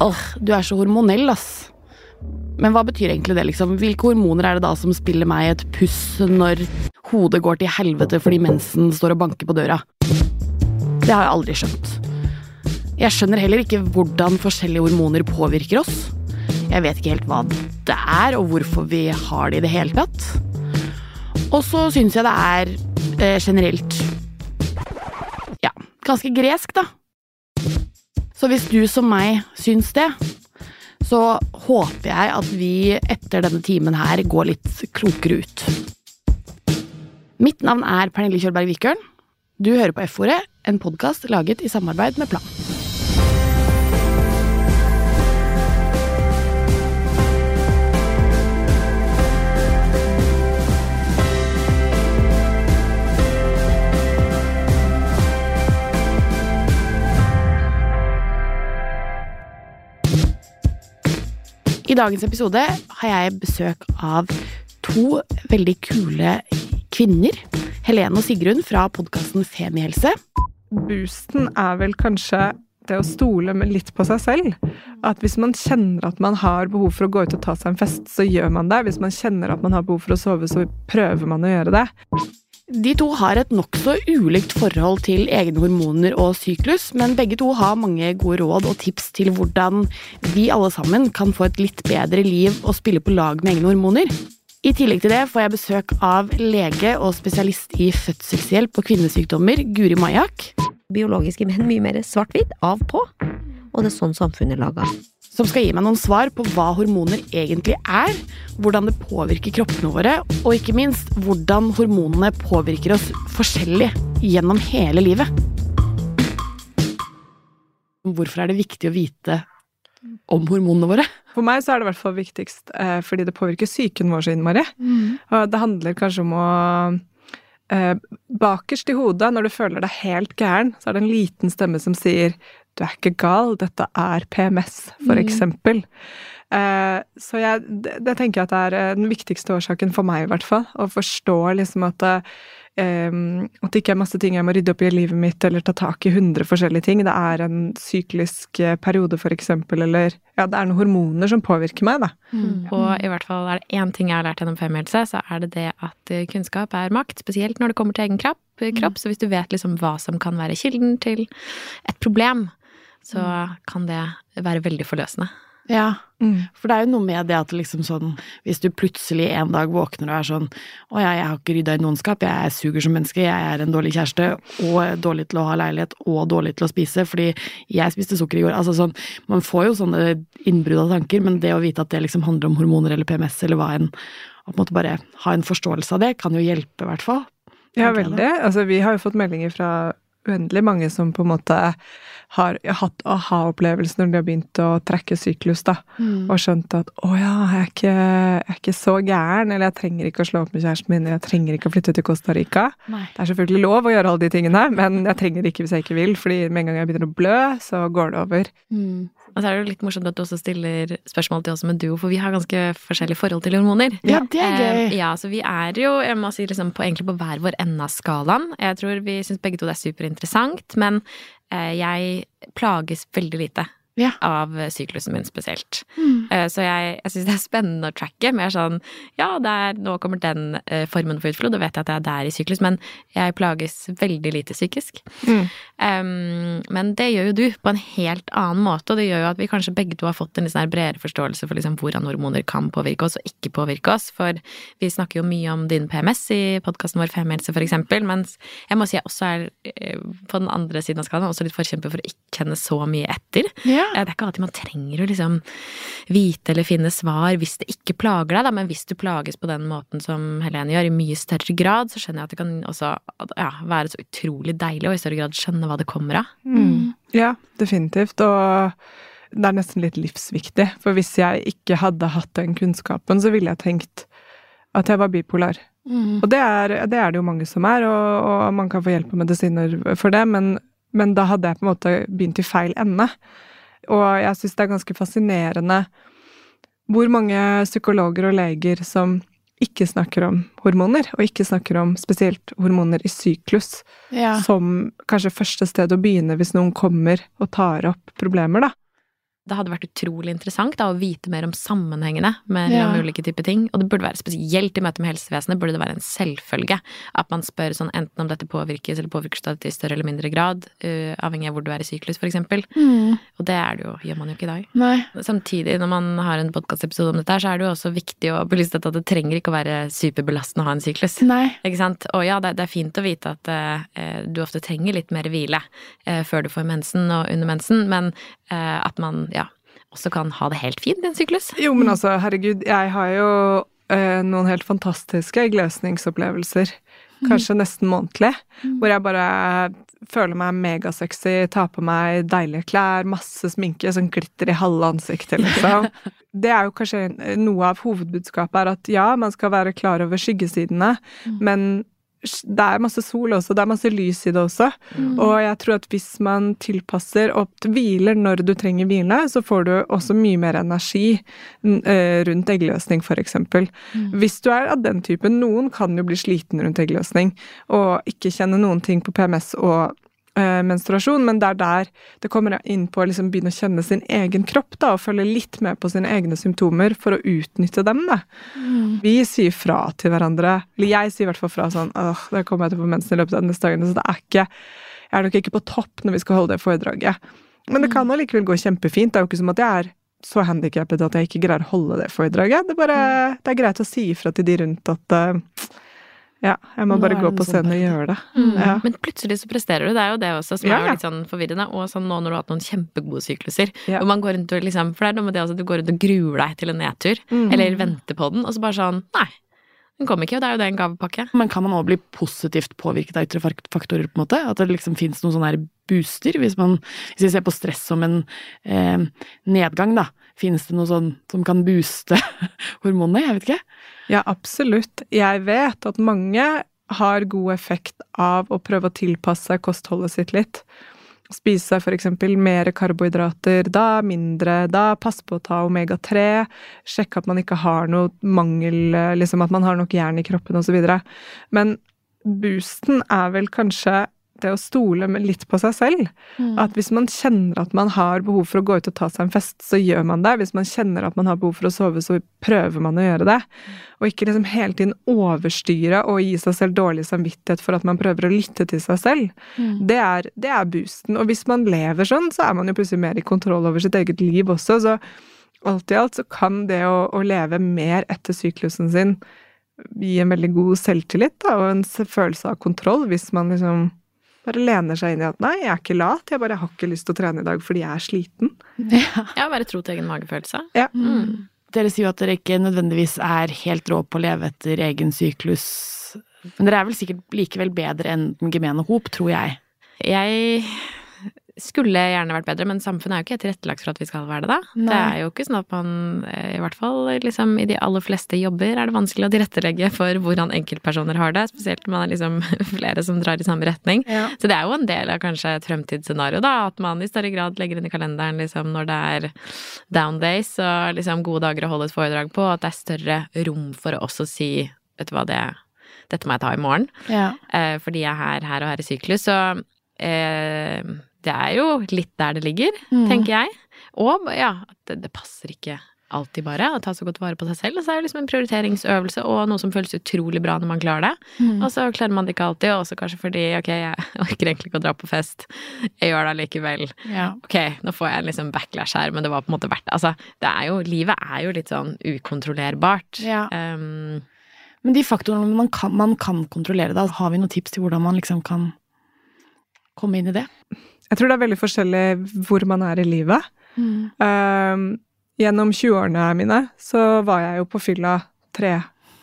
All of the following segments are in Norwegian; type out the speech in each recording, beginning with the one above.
Åh, du er så hormonell, ass. Men hva betyr egentlig det, liksom? Hvilke hormoner er det da som spiller meg et puss når hodet går til helvete fordi mensen står og banker på døra? Det har jeg aldri skjønt. Jeg skjønner heller ikke hvordan forskjellige hormoner påvirker oss. Jeg vet ikke helt hva det er, og hvorfor vi har det i det hele tatt. Og så syns jeg det er eh, generelt ja, ganske gresk, da. Så hvis du som meg syns det, så håper jeg at vi etter denne timen her går litt klokere ut. Mitt navn er Pernille Kjølberg Vikørn. Du hører på F-ordet, en podkast laget i samarbeid med Plan. Dagens episode har jeg besøk av to veldig kule kvinner. Helene og Sigrun fra podkasten Femihelse. Boosten er vel kanskje det å stole litt på seg selv. At hvis man kjenner at man har behov for å gå ut og ta seg en fest, så gjør man det. Hvis man kjenner at man har behov for å sove, så prøver man å gjøre det. De to har et nokså ulikt forhold til egne hormoner og syklus, men begge to har mange gode råd og tips til hvordan vi alle sammen kan få et litt bedre liv og spille på lag med egne hormoner. I tillegg til det får jeg besøk av lege og spesialist i fødselshjelp og kvinnesykdommer, Guri Majak. Biologiske menn mye mer svart-hvitt, av på. Og det er sånn samfunnet er laga. Som skal gi meg noen svar på hva hormoner egentlig er, hvordan det påvirker kroppene våre, og ikke minst hvordan hormonene påvirker oss forskjellig gjennom hele livet. Hvorfor er det viktig å vite om hormonene våre? For meg så er det i hvert fall viktigst eh, fordi det påvirker psyken vår så innmari. Og det handler kanskje om å eh, Bakerst i hodet, når du føler deg helt gæren, så er det en liten stemme som sier du er ikke gal, dette er PMS, for eksempel. Eh, så jeg, det, det tenker jeg at det er eh, den viktigste årsaken for meg, i hvert fall. Å forstå liksom at eh, at det ikke er masse ting jeg må rydde opp i livet mitt, eller ta tak i hundre forskjellige ting. Det er en syklisk eh, periode, for eksempel, eller ja, det er noen hormoner som påvirker meg, da. Mm. Og i hvert fall er det én ting jeg har lært gjennom Femihelse, så er det det at eh, kunnskap er makt. Spesielt når det kommer til egen kropp. kropp. Så hvis du vet liksom hva som kan være kilden til et problem, så kan det være veldig forløsende. Ja, for det er jo noe med det at liksom sånn Hvis du plutselig en dag våkner og er sånn Å ja, jeg har ikke rydda i noen skap, jeg suger som menneske, jeg er en dårlig kjæreste og dårlig til å ha leilighet og dårlig til å spise fordi jeg spiste sukker i går. Altså sånn Man får jo sånne innbrudd av tanker, men det å vite at det liksom handler om hormoner eller PMS eller hva enn, og på en måte bare ha en forståelse av det, kan jo hjelpe, i hvert fall. Ja, veldig. Altså, vi har jo fått meldinger fra uendelig mange som på en måte har hatt aha-opplevelser når de har begynt å trekke syklus, da, mm. og skjønt at 'å ja, jeg er, ikke, jeg er, ikke, så gæren', eller 'jeg trenger ikke å slå opp med kjæresten min', eller 'jeg trenger ikke å flytte til Costa Rica'. Nei. Det er selvfølgelig lov å gjøre alle de tingene, men jeg trenger det ikke hvis jeg ikke vil, fordi med en gang jeg begynner å blø, så går det over. Mm. Og så er det jo litt morsomt at du også stiller spørsmål til oss som en duo, for vi har ganske forskjellig forhold til hormoner. Ja, det er gøy. Eh, ja, så vi er jo, jeg må si, liksom på, egentlig på hver vår ende av skalaen. Jeg tror vi syns begge to det er superinteressant, men eh, jeg plages veldig lite ja. av syklusen min spesielt. Mm. Så jeg, jeg syns det er spennende å tracke. Mer sånn ja, er, nå kommer den uh, formen for utflod, da vet jeg at jeg er der i syklus, men jeg plages veldig lite psykisk. Mm. Um, men det gjør jo du på en helt annen måte, og det gjør jo at vi kanskje begge to har fått en litt sånn bredere forståelse for liksom hvordan hormoner kan påvirke oss og ikke påvirke oss. For vi snakker jo mye om din PMS i podkasten vår Femhelse, for eksempel, mens jeg må si jeg også er uh, på den andre siden av skalaen også litt forkjemper for å ikke kjenne så mye etter. Ja. Det er ikke alltid man trenger å liksom vite eller finne svar hvis det ikke plager deg, da, men hvis du plages på den måten som Helene gjør, i mye større grad, så skjønner jeg at det kan også ja, være så utrolig deilig å i større grad skjønne hva det kommer av. Mm. Ja, definitivt. Og det er nesten litt livsviktig, for hvis jeg ikke hadde hatt den kunnskapen, så ville jeg tenkt at jeg var bipolar. Mm. Og det er, det er, det jo mange som er, og, og man kan få hjelp av medisiner for det, men, men da hadde jeg på en måte begynt i feil ende. Og jeg syns det er ganske fascinerende hvor mange psykologer og leger som ikke snakker om hormoner, og ikke snakker om spesielt hormoner i syklus, ja. som kanskje første sted å begynne hvis noen kommer og tar opp problemer, da. Det hadde vært utrolig interessant da, å vite mer om sammenhengene mellom Ja. ulike typer ting. Og det burde være spesielt i møte med helsevesenet, burde det være en selvfølge at man spør sånn enten om dette påvirkes, eller påvirkes det i større eller mindre grad, uh, avhengig av hvor du er i syklus, for eksempel. Og det er det jo, gjør man jo ikke i dag. Nei. Samtidig, når man har en podkastepisode om dette, så er det jo også viktig å belyse at det trenger ikke å være superbelastende å ha en syklus. Nei. Ikke sant? Og ja, det, det er fint å vite at uh, du ofte trenger litt mer hvile uh, før du får mensen og under mensen, men at man ja, også kan ha det helt fint i en syklus. Jo, men altså, herregud, jeg har jo eh, noen helt fantastiske gløsningsopplevelser. Kanskje nesten månedlig. Hvor jeg bare føler meg megasexy, tar på meg deilige klær, masse sminke, sånn glitter i halve ansiktet, liksom. Det er jo kanskje noe av hovedbudskapet er at ja, man skal være klar over skyggesidene, men det er masse sol også, det er masse lys i det også. Og jeg tror at hvis man tilpasser og hviler når du trenger hvile, så får du også mye mer energi eh, rundt eggløsning, for eksempel. Hvis du er av den typen, noen kan jo bli sliten rundt eggløsning og ikke kjenne noen ting på PMS og menstruasjon, men det er der det kommer inn på å liksom begynne å kjenne sin egen kropp da, og følge litt med på sine egne symptomer for å utnytte dem. Da. Vi sier fra til hverandre, eller jeg sier i hvert fall fra sånn åh, det kommer jeg til å få mensen i løpet av de neste dagene, så det er ikke Jeg er nok ikke på topp når vi skal holde det foredraget. Men det kan allikevel gå kjempefint. Det er jo ikke som at jeg er så handikappet at jeg ikke greier å holde det foredraget. Det bare Det er greit å si ifra til de rundt at eh, ja, jeg må bare gå på sånn scenen og gjøre det. Mm. Ja. Men plutselig så presterer du, det er jo det også som Ja, er litt sånn forvirrende. Og sånn nå når du har hatt noen kjempegode sykluser, Ja. hvor man går rundt og liksom For det er noe med det også du går rundt og gruer deg til en nedtur, mm. eller venter på den, og så bare sånn Nei, den kom ikke, og det er jo det en gavepakke. Men kan man òg bli positivt påvirket av ytre faktorer, på en måte? At det liksom fins noen sånne her booster? Hvis, man, hvis vi ser på stress som en eh, nedgang, da. Fins det noe sånn som kan booste hormonene? Jeg vet ikke. Ja, absolutt. Jeg vet at mange har god effekt av å prøve å tilpasse kostholdet sitt litt. Spise eksempel mer karbohydrater da, mindre da, passe på å ta omega-3, sjekke at man ikke har noe mangel, liksom at man har nok jern i kroppen osv. Men boosten er vel kanskje det å stole litt på seg selv. At hvis man kjenner at man har behov for å gå ut og ta seg en fest, så gjør man det. Hvis man kjenner at man har behov for å sove, så prøver man å gjøre det. Og ikke liksom hele tiden overstyre og gi seg selv dårlig samvittighet for at man prøver å lytte til seg selv. Det, er, det er boosten. Og hvis man lever sånn, så er man jo plutselig mer i kontroll over sitt eget liv også. Så alt i alt så kan det å, å leve mer etter syklusen sin gi en veldig god selvtillit da, og en følelse av kontroll, hvis man liksom bare lener seg inn i at nei, jeg er ikke lat, jeg bare har ikke lyst til å trene i dag fordi jeg er sliten. Ja. Ja, være tro til egen magefølelse. Ja. Mm. Dere sier jo at dere ikke nødvendigvis er helt rå på å leve etter egen syklus. Men dere er vel sikkert likevel bedre enn den gemene hop, tror jeg. Jeg skulle gjerne vært bedre, men samfunnet er jo ikke tilrettelagt for at vi skal være det, da. Det er jo ikke sånn at man, eh, i hvert fall liksom i de aller fleste jobber, er det vanskelig å tilrettelegge for hvordan enkeltpersoner har det, spesielt når man er liksom flere som drar i samme retning. Så det er jo en del av kanskje et fremtidsscenario, da, at man i større grad legger inn i kalenderen liksom når det er down days og liksom gode dager å holde et foredrag på, at det er større rom for å også si, vet du hva, det, dette må jeg ta i morgen Ja. eh, fordi jeg er her, her og her i syklus. Så eh, det er jo litt der det ligger, Mm. tenker jeg. Og ja, at det, det passer ikke alltid bare å ta så godt vare på seg selv. Og så er det liksom en prioriteringsøvelse og noe som føles utrolig bra når man klarer det. Mm. Og så klarer man det ikke alltid, også kanskje fordi ok, jeg orker egentlig ikke å dra på fest. Jeg gjør det allikevel. ja. Ok, nå får jeg en liksom backlash her, men det var på en måte verdt det. Altså, det er jo, livet er jo litt sånn ukontrollerbart. Ja. Um, Men de faktorene man kan, man kan kontrollere, da, har vi noen tips til hvordan man liksom kan komme inn i det? Jeg tror det er veldig forskjellig hvor man er i livet. Ehm, gjennom 20-årene mine så var jeg jo på fylla tre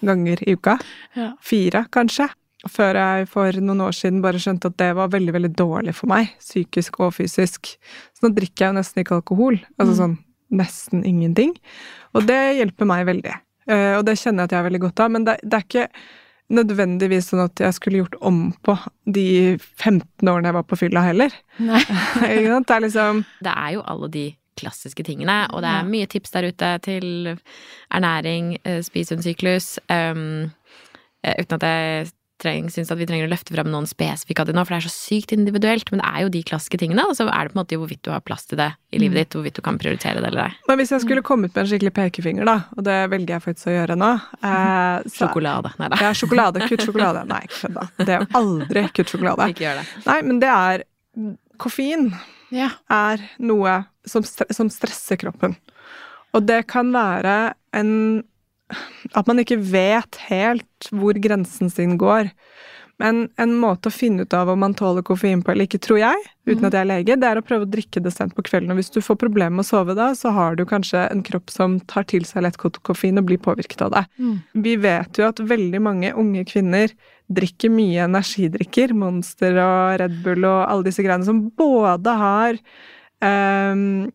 ganger i uka. Ja. Fire, kanskje. Før jeg for noen år siden bare skjønte at det var veldig, veldig dårlig for meg. Psykisk og fysisk. Så nå drikker jeg jo nesten ikke alkohol. Altså Mm. sånn nesten ingenting. Og det hjelper meg veldig. Uh, og det kjenner jeg at jeg har veldig godt av. Men det, det er ikke nødvendigvis sånn at jeg skulle gjort om på de 15 årene jeg var på fylla heller. Nei. Det er liksom det er jo alle de klassiske tingene, og det er mye tips der ute til ernæring, eh, spis under syklus. Um, uten at jeg treng, syns at vi trenger å løfte frem noen spesifikke av det nå, for det er så sykt individuelt. Men det er jo de klassiske tingene, og så er det på en måte hvorvidt du har plass til det i livet ditt, hvorvidt du kan prioritere det eller ei. Men hvis jeg skulle kommet med en skikkelig pekefinger, da, og det velger jeg faktisk å gjøre nå eh, så, Sjokolade. Nei da. Ja, sjokolade. Kutt sjokolade. Nei, ikke kødd, da. Det er aldri kutt sjokolade. Ikke gjør det. Nei, men det er Koffein Ja. er noe som, som stresser kroppen. Og det kan være en At man ikke vet helt hvor grensen sin går. Men en måte å finne ut av om man tåler koffein på eller ikke, tror jeg, uten at jeg er lege, det er å prøve å drikke det sent på kvelden. Og hvis du får problemer med å sove da, så har du kanskje en kropp som tar til seg lett koffein og blir påvirket av det. Vi vet jo at veldig mange unge kvinner drikker mye energidrikker, Monster og Red Bull og alle disse greiene, som både har ehm,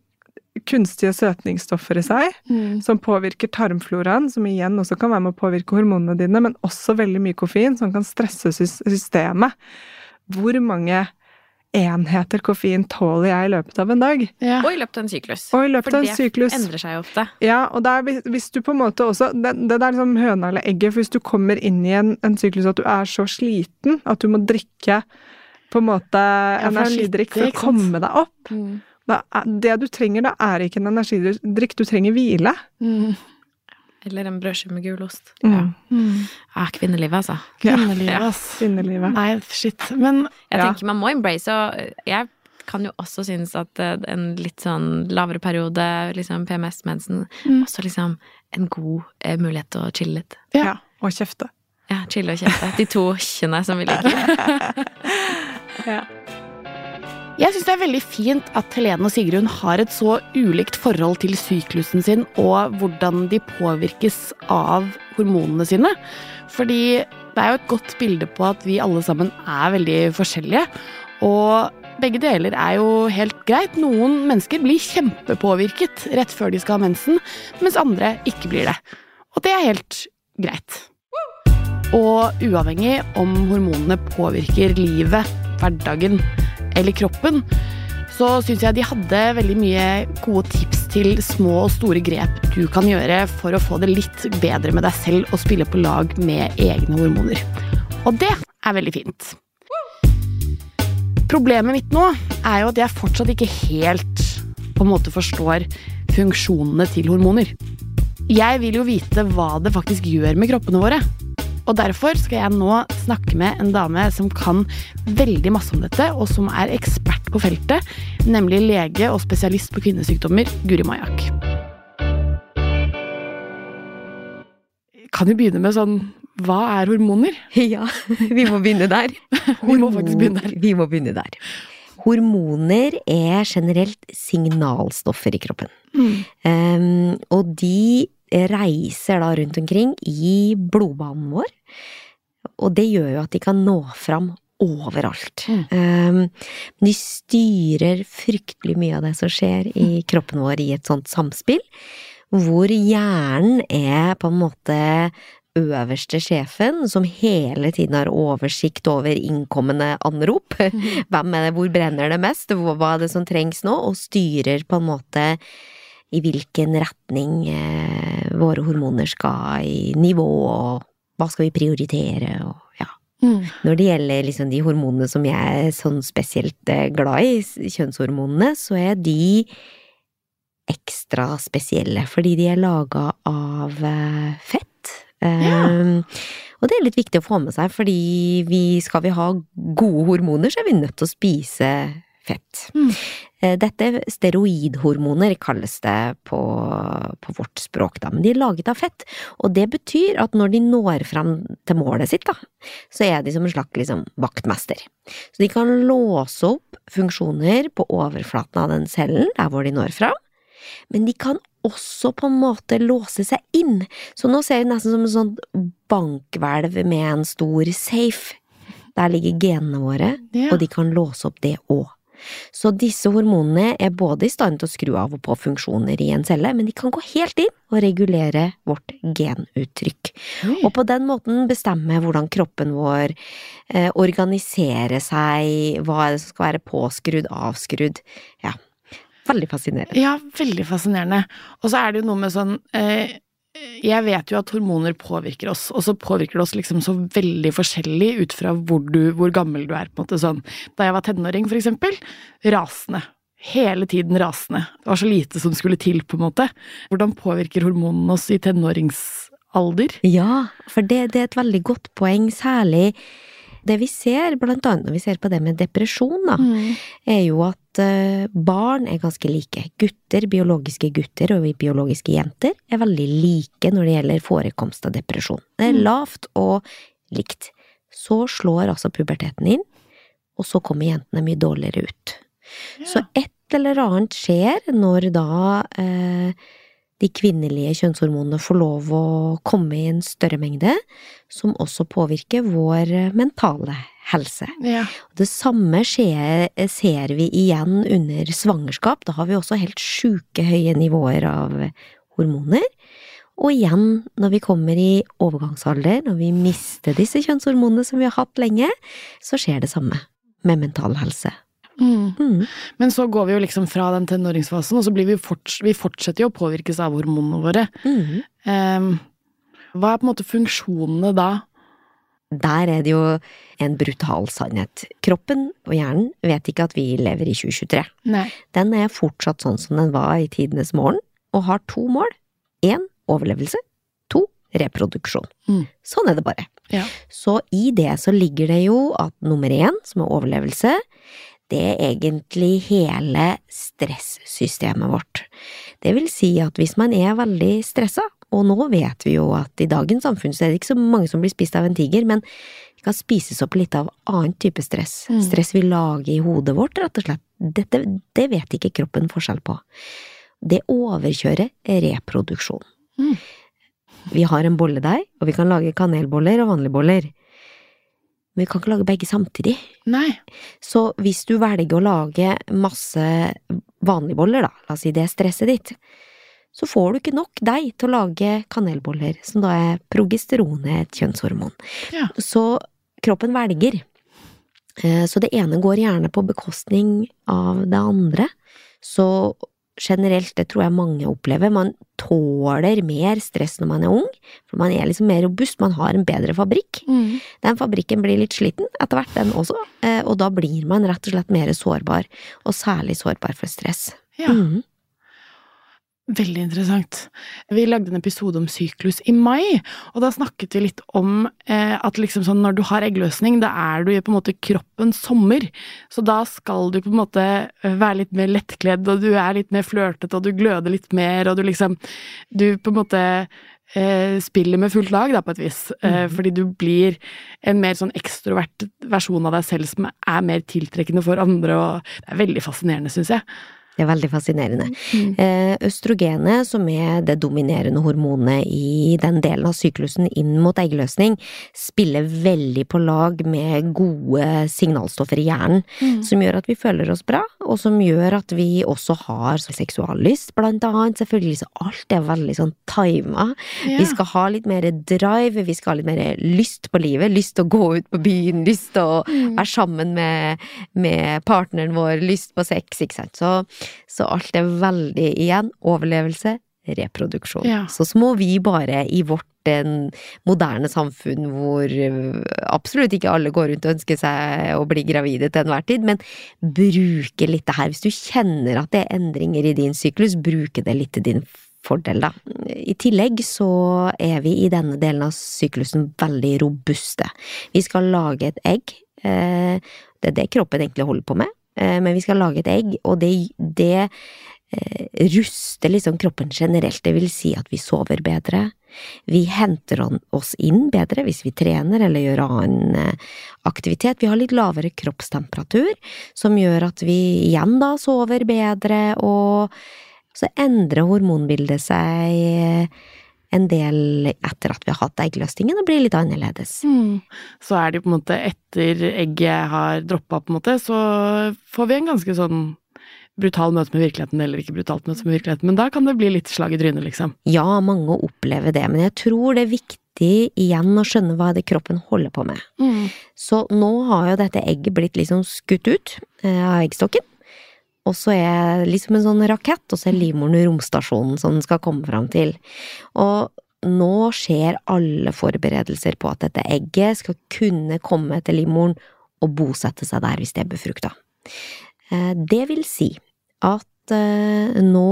kunstige søtningsstoffer i seg, Mm. som påvirker tarmfloraen, som igjen også kan være med å påvirke hormonene dine, men også veldig mye koffein, som kan stresse systemet. Hvor mange enheter koffein tåler jeg i løpet av en dag? Ja. Og i løpet av en syklus. Og i løpet For av en det syklus. endrer seg ofte. Ja, og det er, hvis, hvis du på en måte også Det, det er liksom høna eller egget, for hvis du kommer inn i en, en syklus at du er så sliten at du må drikke på en måte for det er energidrikk for å komme deg opp Mm. Er, Det du trenger da, er ikke en energidrikk, du trenger hvile. Mm. Eller en brødskive med gulost. Mm. Mm. Ja, kvinnelivet, altså. Kvinnelivet, Ja. Kvinnelivet. Nei, shit. Men Jeg Ja. tenker man må embrace, og jeg kan jo også synes at eh, en litt sånn lavere periode, liksom PMS-mensen, Mm. også liksom en god eh, mulighet til å chille litt. Ja. Ja. Og kjefte. Ja, chille og kjefte. De to kjene som vi liker. Ja. Jeg syns det er veldig fint at Helene og Sigrun har et så ulikt forhold til syklusen sin og hvordan de påvirkes av hormonene sine. Fordi det er jo et godt bilde på at vi alle sammen er veldig forskjellige. Og begge deler er jo helt greit. Noen mennesker blir kjempepåvirket rett før de skal ha mensen, mens andre ikke blir det. Og det er helt greit. Og uavhengig om hormonene påvirker livet, hverdagen eller kroppen, så syns jeg de hadde veldig mye gode tips til små og store grep du kan gjøre for å få det litt bedre med deg selv og spille på lag med egne hormoner. Og det er veldig fint. Problemet mitt nå er jo at jeg fortsatt ikke helt på en måte forstår funksjonene til hormoner. Jeg vil jo vite hva det faktisk gjør med kroppene våre. Og derfor skal jeg nå snakke med en dame som kan veldig masse om dette, og som er ekspert på feltet, nemlig lege og spesialist på kvinnesykdommer, Guri Majak. Kan vi begynne med sånn Hva er hormoner? Ja, vi må begynne der. Vi må faktisk begynne der. Vi må begynne der. Hormoner er generelt signalstoffer i kroppen. Um, og de reiser da rundt omkring i blodbanen vår, og det gjør jo at de kan nå fram overalt. Um, de styrer fryktelig mye av det som skjer i kroppen vår i et sånt samspill, hvor hjernen er på en måte øverste sjefen, som hele tiden har oversikt over innkommende anrop. Hvem er det, hvor brenner det mest, hva er det som trengs nå, og styrer på en måte i hvilken retning eh, våre hormoner skal i nivå, og hva skal vi prioritere, og ja. Når det gjelder liksom de hormonene som jeg er sånn spesielt eh, glad i, kjønnshormonene, så er de ekstra spesielle, fordi de er laga av eh, fett. Um, og det er litt viktig å få med seg, fordi vi, skal vi ha gode hormoner, så er vi nødt til å spise fett. Mm. Eh, Dette er steroidhormoner, kalles det på, på vårt språk, da, men de er laget av fett. Og det betyr at når de når fram til målet sitt, da, så er de som en slags liksom, vaktmester. Så de kan låse opp funksjoner på overflaten av den cellen, der hvor de når fram, men de kan også på en måte låse seg inn. Så nå ser vi nesten som en sånn bankhvelv med en stor safe. Der ligger genene våre, Ja. og de kan låse opp det òg. Så disse hormonene er både i stand til å skru av og på funksjoner i en celle, men de kan gå helt inn og regulere vårt genuttrykk. Og på den måten bestemme hvordan kroppen vår eh, organiserer seg, hva er det som skal være påskrudd, avskrudd. Ja, veldig fascinerende. Ja, veldig fascinerende. Og så er det jo noe med sånn eh, jeg vet jo at hormoner påvirker oss, og så påvirker det oss liksom så veldig forskjellig ut fra hvor, du, hvor gammel du er, på en måte sånn. Da jeg var tenåring, for eksempel, rasende. Hele tiden rasende. Det var så lite som skulle til, på en måte. Hvordan påvirker hormonene oss i tenåringsalder? Ja, for det, det er et veldig godt poeng, særlig det vi ser, blant annet når vi ser på det med depresjon, da, Mm. er jo at eh, barn er ganske like. Gutter, biologiske gutter og biologiske jenter er veldig like når det gjelder forekomst av depresjon. Det er Mm. lavt og likt. Så slår altså puberteten inn, og så kommer jentene mye dårligere ut. Så et eller annet skjer når da eh, de kvinnelige kjønnshormonene får lov å komme i en større mengde, som også påvirker vår mentale helse. Ja. Det samme skjer, ser vi igjen under svangerskap. Da har vi også helt sjuke høye nivåer av hormoner. Og igjen, når vi kommer i overgangsalder, når vi mister disse kjønnshormonene som vi har hatt lenge, så skjer det samme med mental helse. Mm. Mm. Men så går vi jo liksom fra den tenåringsfasen, og så blir vi, forts vi fortsetter jo å påvirkes av hormonene våre. Mm. Um, hva er på en måte funksjonene da? Der er det jo en brutal sannhet. Kroppen og hjernen vet ikke at vi lever i 2023. Nei. Den er fortsatt sånn som den var i tidenes morgen, og har to mål. Én overlevelse. To reproduksjon. Mm. Sånn er det bare. Ja. Så i det så ligger det jo at nummer én, som er overlevelse, det er egentlig hele stressystemet vårt. Det vil si at hvis man er veldig stressa, og nå vet vi jo at i dagens samfunn så er det ikke så mange som blir spist av en tiger, men det kan spises opp litt av annen type stress. Mm. Stress vi lager i hodet vårt, rett og slett. Dette, det vet ikke kroppen forskjell på. Det overkjører reproduksjon. Mm. Vi har en bolledeig, og vi kan lage kanelboller og vanlige boller. Men vi kan ikke lage begge samtidig. Nei. Så hvis du velger å lage masse vanlige boller, da, la oss si det er stresset ditt, så får du ikke nok deig til å lage kanelboller, som da er progesteronet, et kjønnshormon. Ja. Så kroppen velger. Eh, Så det ene går gjerne på bekostning av det andre. Så generelt, det tror jeg mange opplever, man tåler mer stress når man er ung, for man er liksom mer robust, man har en bedre fabrikk. Mm. Den fabrikken blir litt sliten etter hvert, den også, eh, og da blir man rett og slett mer sårbar, og særlig sårbar for stress. Ja. Mhm. Veldig interessant. Vi lagde en episode om syklus i mai, og da snakket vi litt om eh, at liksom sånn når du har eggløsning, da er du på en måte kroppens sommer. Så da skal du på en måte eh, være litt mer lettkledd, og du er litt mer flørtete, og du gløder litt mer, og du liksom Du på en måte eh, spiller med fullt lag, da, på et vis. Eh, Mhm. fordi du blir en mer sånn ekstrovert versjon av deg selv som er mer tiltrekkende for andre, og det er veldig fascinerende, syns jeg. Det er veldig fascinerende. Mm. Eh, østrogenet, som er det dominerende hormonet i den delen av syklusen inn mot eggløsning, spiller veldig på lag med gode signalstoffer i hjernen, Mm. som gjør at vi føler oss bra, og som gjør at vi også har seksuallyst, blant annet. Selvfølgelig, så alt er veldig sånn tima. Ja. Vi skal ha litt mer drive, vi skal ha litt mer lyst på livet, lyst til å gå ut på byen, lyst til å Mm. være sammen med, med partneren vår, lyst på sex, ikke sant. Så, så alt er veldig igjen overlevelse, reproduksjon. Ja. Så så må vi bare i vårt en moderne samfunn hvor eh, absolutt ikke alle går rundt og ønsker seg å bli gravide til enhver tid, men bruke litt det her. Hvis du kjenner at det er endringer i din syklus, bruke det litt til din fordel, da. I tillegg så er vi i denne delen av syklusen veldig robuste. Vi skal lage et egg. eh, Det er det kroppen egentlig holder på med, eh, men vi skal lage et egg, og det, det eh, ruster liksom kroppen generelt. Det vil si at vi sover bedre. Vi henter oss inn bedre hvis vi trener eller gjør annen eh, aktivitet. Vi har litt lavere kroppstemperatur, som gjør at vi igjen da sover bedre, og så endrer hormonbildet seg eh, en del etter at vi har hatt eggløsningen, og blir litt annerledes. Mm. Så er det på en måte etter egget har droppa, på en måte, så får vi en ganske sånn brutal møte med virkeligheten, eller ikke brutalt møte med virkeligheten, men da kan det bli litt slag i trynet, liksom. Ja, mange opplever det, men jeg tror det er viktig igjen å skjønne hva det kroppen holder på med. Så nå har jo dette egget blitt liksom skutt ut eh, av eggstokken. Og så er det liksom en sånn rakett, og så er livmoren romstasjonen som den skal komme fram til. Og nå skjer alle forberedelser på at dette egget skal kunne komme til livmoren og bosette seg der hvis det er befrukta. Eh, det vil si at eh, nå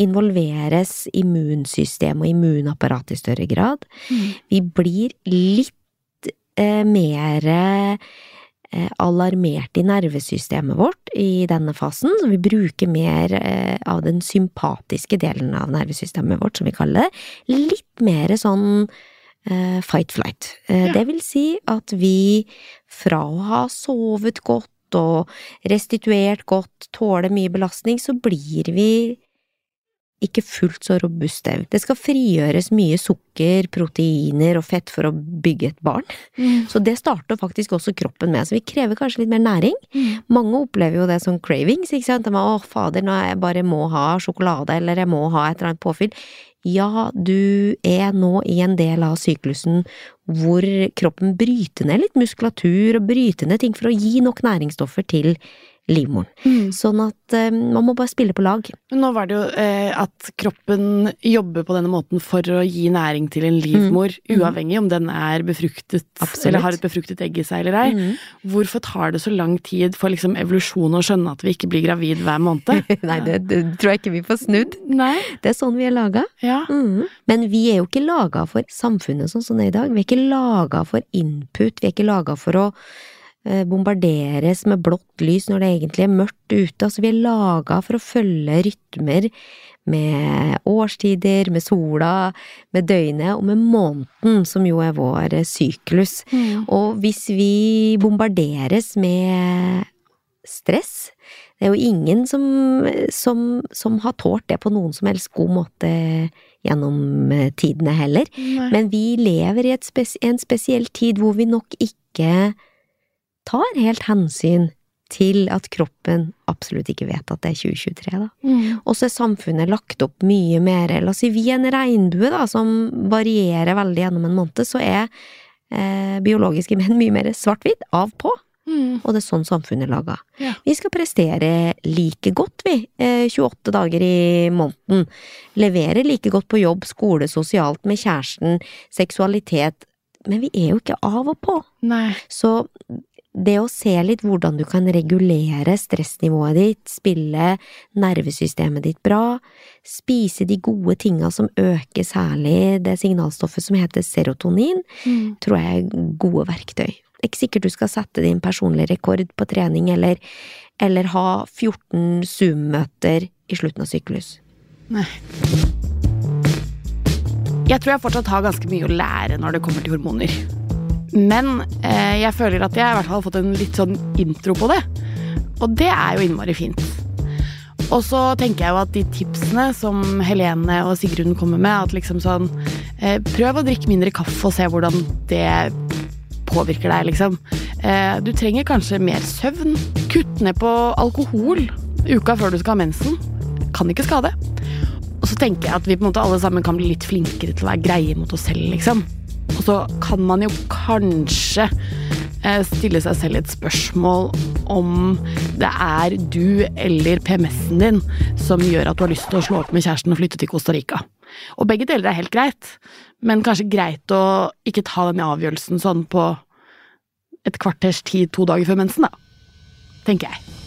involveres immunsystemet og immunapparatet i større grad. Mm. Vi blir litt eh, mer eh, alarmert i nervesystemet vårt i denne fasen, så vi bruker mer eh, av den sympatiske delen av nervesystemet vårt, som vi kaller det. Litt mer sånn eh, fight-flight. Ja. Det vil si at vi fra å ha sovet godt og restituert godt, tåler mye belastning, så blir vi ikke fullt så robuste. Det skal frigjøres mye sukker, proteiner og fett for å bygge et barn. Mm. Så det starter faktisk også kroppen med, så vi krever kanskje litt mer næring. Mm. Mange opplever jo det som cravings, ikke sant. De er, å fader, nå jeg bare må ha sjokolade, eller jeg må ha et eller annet påfyll. Ja, du er nå i en del av syklusen hvor kroppen bryter ned litt muskulatur og bryter ned ting for å gi nok næringsstoffer til livmoren. Mm. Sånn at eh, man må bare spille på lag. Nå var det jo eh, at kroppen jobber på denne måten for å gi næring til en livmor, Mm. uavhengig om den er befruktet Absolutt. eller har et befruktet egg i seg eller ei. Mm. Hvorfor tar det så lang tid for liksom evolusjonen å skjønne at vi ikke blir gravid hver måned? Nei, det, det tror jeg ikke vi får snudd. Nei. Det er sånn vi er laga. Ja. Mm. Men vi er jo ikke laga for samfunnet sånn som det er i dag. Vi er ikke laga for input, vi er ikke laga for å bombarderes med blått lys når det egentlig er mørkt ute. Altså, vi er laga for å følge rytmer med årstider, med sola, med døgnet og med måneden, som jo er vår eh, syklus. Mm. Og hvis vi bombarderes med stress Det er jo ingen som, som, som har tålt det på noen som helst god måte gjennom eh, tidene heller. Nei. Men vi lever i et spes en spesiell tid hvor vi nok ikke tar helt hensyn til at kroppen absolutt ikke vet at det er 2023, da. Mm. Og så er samfunnet lagt opp mye mer La oss si vi er en regnbue, da, som varierer veldig gjennom en måned, så er eh, biologiske menn mye mer svart-hvitt, av på. Mm. Og det er sånn samfunnet er laga. Ja. Vi skal prestere like godt, vi, eh, 28 dager i måneden. Levere like godt på jobb, skole, sosialt, med kjæresten, seksualitet. Men vi er jo ikke av og på. Nei. Så det å se litt hvordan du kan regulere stressnivået ditt, spille nervesystemet ditt bra, spise de gode tinga som øker særlig det signalstoffet som heter serotonin, Mm. tror jeg er gode verktøy. Er ikke sikkert du skal sette din personlige rekord på trening, eller, eller ha 14 Zoom-møter i slutten av syklus. Nei. Jeg tror jeg fortsatt har ganske mye å lære når det kommer til hormoner. Men eh, jeg føler at jeg i hvert fall har fått en litt sånn intro på det. Og det er jo innmari fint. Og så tenker jeg jo at de tipsene som Helene og Sigrun kommer med, at liksom sånn eh, Prøv å drikke mindre kaffe og se hvordan det påvirker deg, liksom. Eh, du trenger kanskje mer søvn. Kutt ned på alkohol uka før du skal ha mensen. Kan ikke skade. Og så tenker jeg at vi på en måte alle sammen kan bli litt flinkere til å være greie mot oss selv, liksom. Og så kan man jo kanskje eh, stille seg selv et spørsmål om det er du eller PMS-en din som gjør at du har lyst til å slå opp med kjæresten og flytte til Costa Rica. Og begge deler er helt greit, men kanskje greit å ikke ta den avgjørelsen sånn på et kvarters tid to dager før mensen, da. Tenker jeg.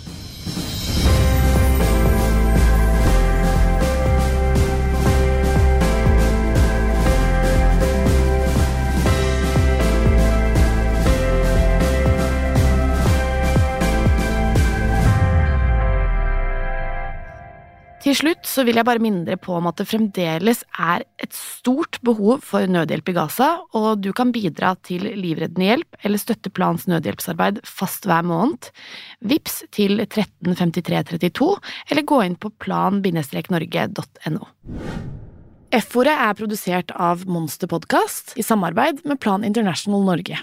Til slutt så vil jeg bare minne dere på om at det fremdeles er et stort behov for nødhjelp i Gaza, og du kan bidra til livreddende hjelp eller støtte Plans nødhjelpsarbeid fast hver måned. Vips til 135332, eller gå inn på plan-norge.no. F-ordet er produsert av Monster Podcast i samarbeid med Plan International Norge.